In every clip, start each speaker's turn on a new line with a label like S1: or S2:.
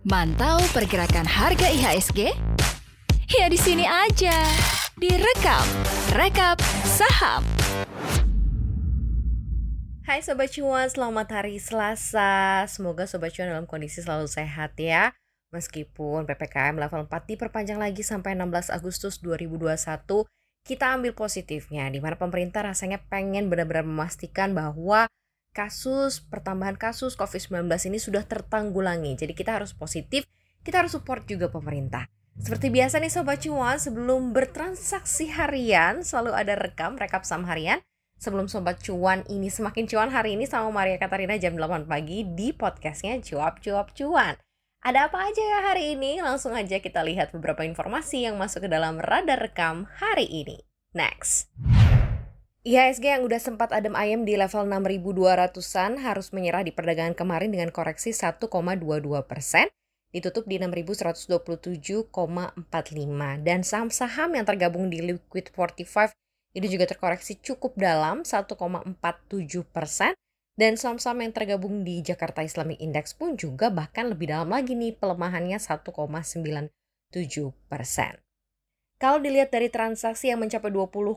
S1: Mantau pergerakan harga IHSG? Ya di sini aja. Direkap, rekap saham.
S2: Hai Sobat Cuan, selamat hari Selasa. Semoga Sobat Cuan dalam kondisi selalu sehat ya. Meskipun PPKM level 4 diperpanjang lagi sampai 16 Agustus 2021, kita ambil positifnya, di mana pemerintah rasanya pengen benar-benar memastikan bahwa kasus, pertambahan kasus COVID-19 ini sudah tertanggulangi. Jadi kita harus positif, kita harus support juga pemerintah. Seperti biasa nih Sobat Cuan, sebelum bertransaksi harian selalu ada rekam, rekap saham harian. Sebelum Sobat Cuan ini semakin cuan hari ini sama Maria Katarina jam 8 pagi di podcastnya Cuap Cuap Cuan. Ada apa aja ya hari ini? Langsung aja kita lihat beberapa informasi yang masuk ke dalam radar rekam hari ini. Next. IHSG yang udah sempat adem ayem di level 6.200-an harus menyerah di perdagangan kemarin dengan koreksi 1,22 persen, ditutup di 6.127,45. Dan saham-saham yang tergabung di Liquid 45 ini juga terkoreksi cukup dalam 1,47 persen. Dan saham-saham yang tergabung di Jakarta Islamic Index pun juga bahkan lebih dalam lagi nih pelemahannya 1,97 persen. Kalau dilihat dari transaksi yang mencapai 20,3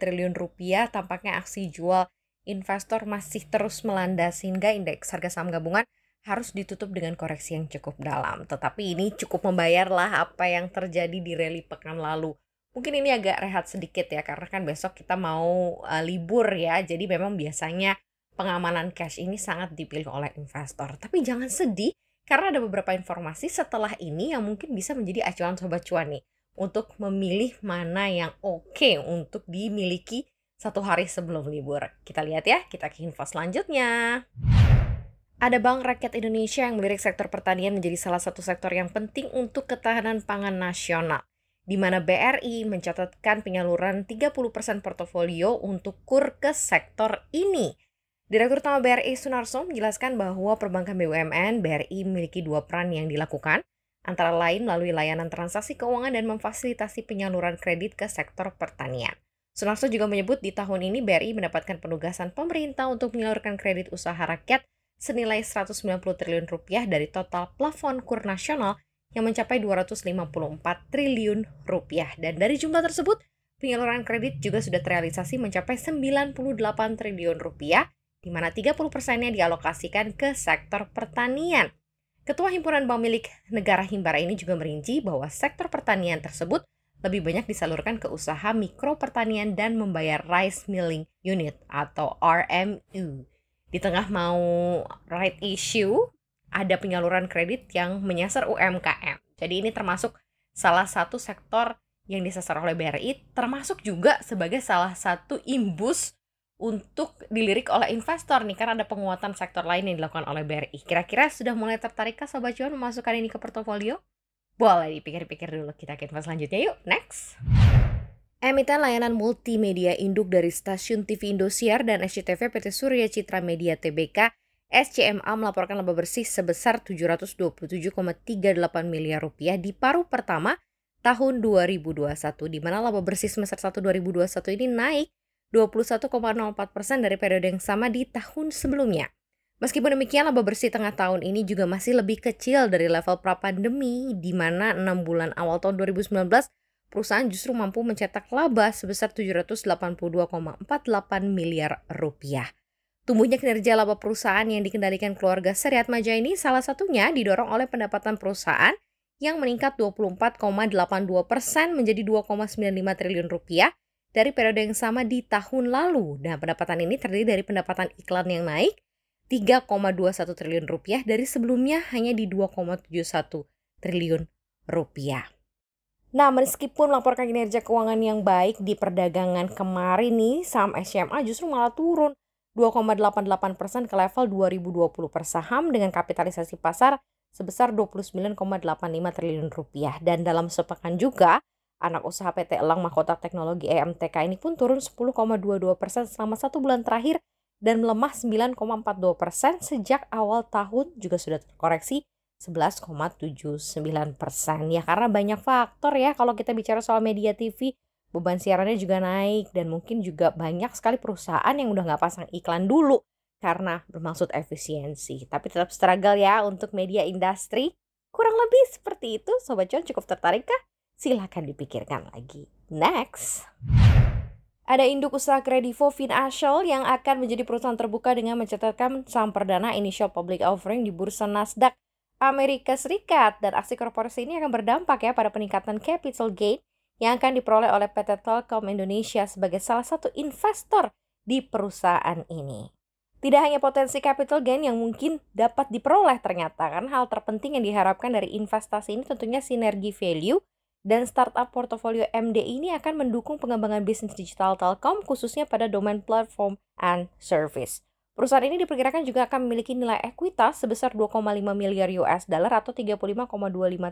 S2: triliun rupiah, tampaknya aksi jual investor masih terus melanda sehingga indeks harga saham gabungan harus ditutup dengan koreksi yang cukup dalam. Tetapi ini cukup membayarlah apa yang terjadi di rally pekan lalu. Mungkin ini agak rehat sedikit ya karena kan besok kita mau uh, libur ya. Jadi memang biasanya pengamanan cash ini sangat dipilih oleh investor. Tapi jangan sedih karena ada beberapa informasi setelah ini yang mungkin bisa menjadi acuan sobat cuan nih untuk memilih mana yang oke okay untuk dimiliki satu hari sebelum libur. Kita lihat ya, kita ke info selanjutnya. Ada Bank Rakyat Indonesia yang melirik sektor pertanian menjadi salah satu sektor yang penting untuk ketahanan pangan nasional, di mana BRI mencatatkan penyaluran 30% portofolio untuk kur ke sektor ini. Direktur Utama BRI Sunarso menjelaskan bahwa perbankan BUMN BRI memiliki dua peran yang dilakukan, antara lain melalui layanan transaksi keuangan dan memfasilitasi penyaluran kredit ke sektor pertanian. Sunarso juga menyebut di tahun ini BRI mendapatkan penugasan pemerintah untuk menyalurkan kredit usaha rakyat senilai 190 triliun rupiah dari total plafon kur nasional yang mencapai 254 triliun rupiah. Dan dari jumlah tersebut, penyaluran kredit juga sudah terrealisasi mencapai 98 triliun rupiah, di mana 30 persennya dialokasikan ke sektor pertanian. Ketua Himpunan Bank Milik Negara Himbara ini juga merinci bahwa sektor pertanian tersebut lebih banyak disalurkan ke usaha mikro pertanian dan membayar rice milling unit atau RMU. Di tengah mau right issue, ada penyaluran kredit yang menyasar UMKM. Jadi ini termasuk salah satu sektor yang disasar oleh BRI, termasuk juga sebagai salah satu imbus untuk dilirik oleh investor nih karena ada penguatan sektor lain yang dilakukan oleh BRI. Kira-kira sudah mulai tertarikkah Sobat Cuan memasukkan ini ke portofolio? Boleh dipikir-pikir dulu. Kita ke info selanjutnya yuk. Next. Emiten layanan multimedia induk dari stasiun TV Indosiar dan SCTV PT Surya Citra Media Tbk SCMA melaporkan laba bersih sebesar 727,38 miliar rupiah di paruh pertama tahun 2021 di mana laba bersih semester 1 2021 ini naik 21,04 persen dari periode yang sama di tahun sebelumnya. Meskipun demikian, laba bersih tengah tahun ini juga masih lebih kecil dari level pra-pandemi, di mana 6 bulan awal tahun 2019, perusahaan justru mampu mencetak laba sebesar 782,48 miliar rupiah. Tumbuhnya kinerja laba perusahaan yang dikendalikan keluarga Seriat Maja ini salah satunya didorong oleh pendapatan perusahaan yang meningkat 24,82 persen menjadi 2,95 triliun rupiah dari periode yang sama di tahun lalu. Nah, pendapatan ini terdiri dari pendapatan iklan yang naik 3,21 triliun rupiah dari sebelumnya hanya di 2,71 triliun rupiah. Nah, meskipun melaporkan kinerja keuangan yang baik di perdagangan kemarin nih, saham SMA justru malah turun 2,88 persen ke level 2020 per saham dengan kapitalisasi pasar sebesar 29,85 triliun rupiah. Dan dalam sepekan juga, Anak usaha PT Elang Mahkota Teknologi EMTK ini pun turun 10,22 persen selama satu bulan terakhir dan melemah 9,42 persen sejak awal tahun juga sudah terkoreksi 11,79 persen. Ya karena banyak faktor ya kalau kita bicara soal media TV, beban siarannya juga naik dan mungkin juga banyak sekali perusahaan yang udah nggak pasang iklan dulu karena bermaksud efisiensi. Tapi tetap struggle ya untuk media industri Kurang lebih seperti itu, Sobat Cuan cukup tertarik kah? Silahkan dipikirkan lagi. Next. Ada induk usaha kredivo Financial yang akan menjadi perusahaan terbuka dengan mencatatkan saham perdana initial public offering di bursa Nasdaq Amerika Serikat dan aksi korporasi ini akan berdampak ya pada peningkatan capital gain yang akan diperoleh oleh PT Telkom Indonesia sebagai salah satu investor di perusahaan ini. Tidak hanya potensi capital gain yang mungkin dapat diperoleh ternyata kan hal terpenting yang diharapkan dari investasi ini tentunya sinergi value dan startup portofolio MD ini akan mendukung pengembangan bisnis digital Telkom khususnya pada domain platform and service. Perusahaan ini diperkirakan juga akan memiliki nilai ekuitas sebesar 2,5 miliar US dollar atau 35,25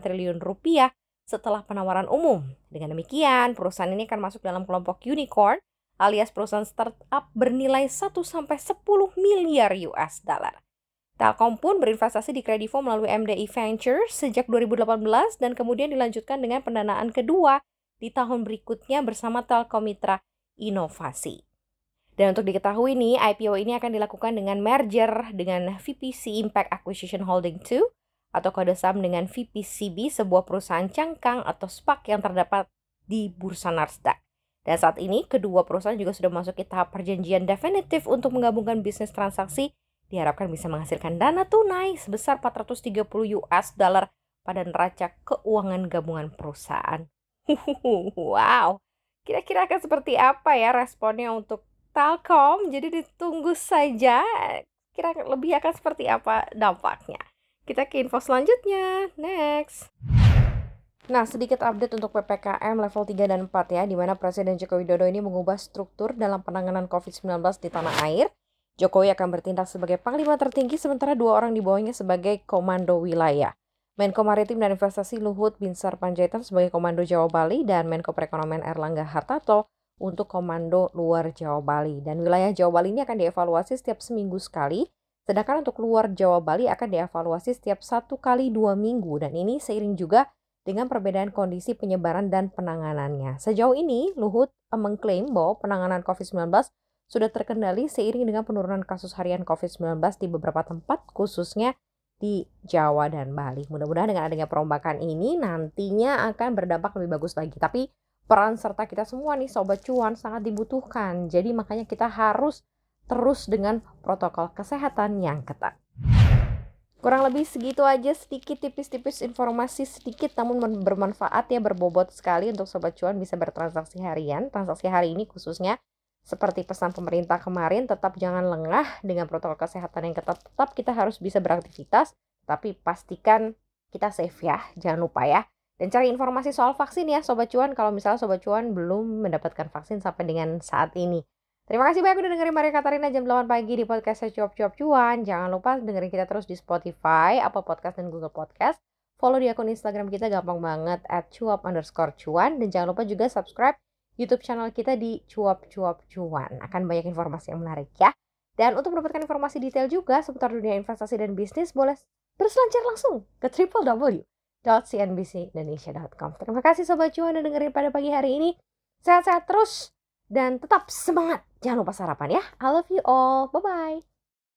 S2: triliun rupiah setelah penawaran umum. Dengan demikian, perusahaan ini akan masuk dalam kelompok unicorn alias perusahaan startup bernilai 1 sampai 10 miliar US dollar. Telkom pun berinvestasi di Kredivo melalui MDI Ventures sejak 2018 dan kemudian dilanjutkan dengan pendanaan kedua di tahun berikutnya bersama Telkom Mitra Inovasi. Dan untuk diketahui nih, IPO ini akan dilakukan dengan merger dengan VPC Impact Acquisition Holding 2 atau kode saham dengan VPCB, sebuah perusahaan cangkang atau SPAC yang terdapat di Bursa Nasdaq. Dan saat ini, kedua perusahaan juga sudah memasuki tahap perjanjian definitif untuk menggabungkan bisnis transaksi diharapkan bisa menghasilkan dana tunai sebesar 430 US dollar pada neraca keuangan gabungan perusahaan. wow, kira-kira akan seperti apa ya responnya untuk Telkom? Jadi ditunggu saja. Kira lebih akan seperti apa dampaknya. Kita ke info selanjutnya. Next. Nah, sedikit update untuk PPKM level 3 dan 4 ya, di mana Presiden Joko Widodo ini mengubah struktur dalam penanganan COVID-19 di tanah air Jokowi akan bertindak sebagai panglima tertinggi sementara dua orang di bawahnya sebagai komando wilayah. Menko Maritim dan Investasi Luhut Binsar Panjaitan sebagai Komando Jawa Bali dan Menko Perekonomian Erlangga Hartarto untuk Komando Luar Jawa Bali. Dan wilayah Jawa Bali ini akan dievaluasi setiap seminggu sekali, sedangkan untuk luar Jawa Bali akan dievaluasi setiap satu kali dua minggu. Dan ini seiring juga dengan perbedaan kondisi penyebaran dan penanganannya. Sejauh ini, Luhut mengklaim bahwa penanganan COVID-19 sudah terkendali seiring dengan penurunan kasus harian COVID-19 di beberapa tempat khususnya di Jawa dan Bali. Mudah-mudahan dengan adanya perombakan ini nantinya akan berdampak lebih bagus lagi. Tapi peran serta kita semua nih sobat cuan sangat dibutuhkan. Jadi makanya kita harus terus dengan protokol kesehatan yang ketat. Kurang lebih segitu aja sedikit tipis-tipis informasi sedikit namun bermanfaat ya berbobot sekali untuk sobat cuan bisa bertransaksi harian. Transaksi hari ini khususnya seperti pesan pemerintah kemarin, tetap jangan lengah dengan protokol kesehatan yang ketat. Tetap kita harus bisa beraktivitas, tapi pastikan kita safe ya, jangan lupa ya. Dan cari informasi soal vaksin ya Sobat Cuan kalau misalnya Sobat Cuan belum mendapatkan vaksin sampai dengan saat ini. Terima kasih banyak udah dengerin Maria Katarina jam 8 pagi di podcast Cuap Cuap Cuan. Jangan lupa dengerin kita terus di Spotify, Apple Podcast, dan Google Podcast. Follow di akun Instagram kita gampang banget at cuap underscore cuan. Dan jangan lupa juga subscribe YouTube channel kita di cuap-cuap cuan. Akan banyak informasi yang menarik ya. Dan untuk mendapatkan informasi detail juga seputar dunia investasi dan bisnis, boleh berselancar langsung ke www.cnbcindonesia.com. Terima kasih Sobat Cuan yang dengerin pada pagi hari ini. Sehat-sehat terus dan tetap semangat. Jangan lupa sarapan ya. I love you all. Bye-bye.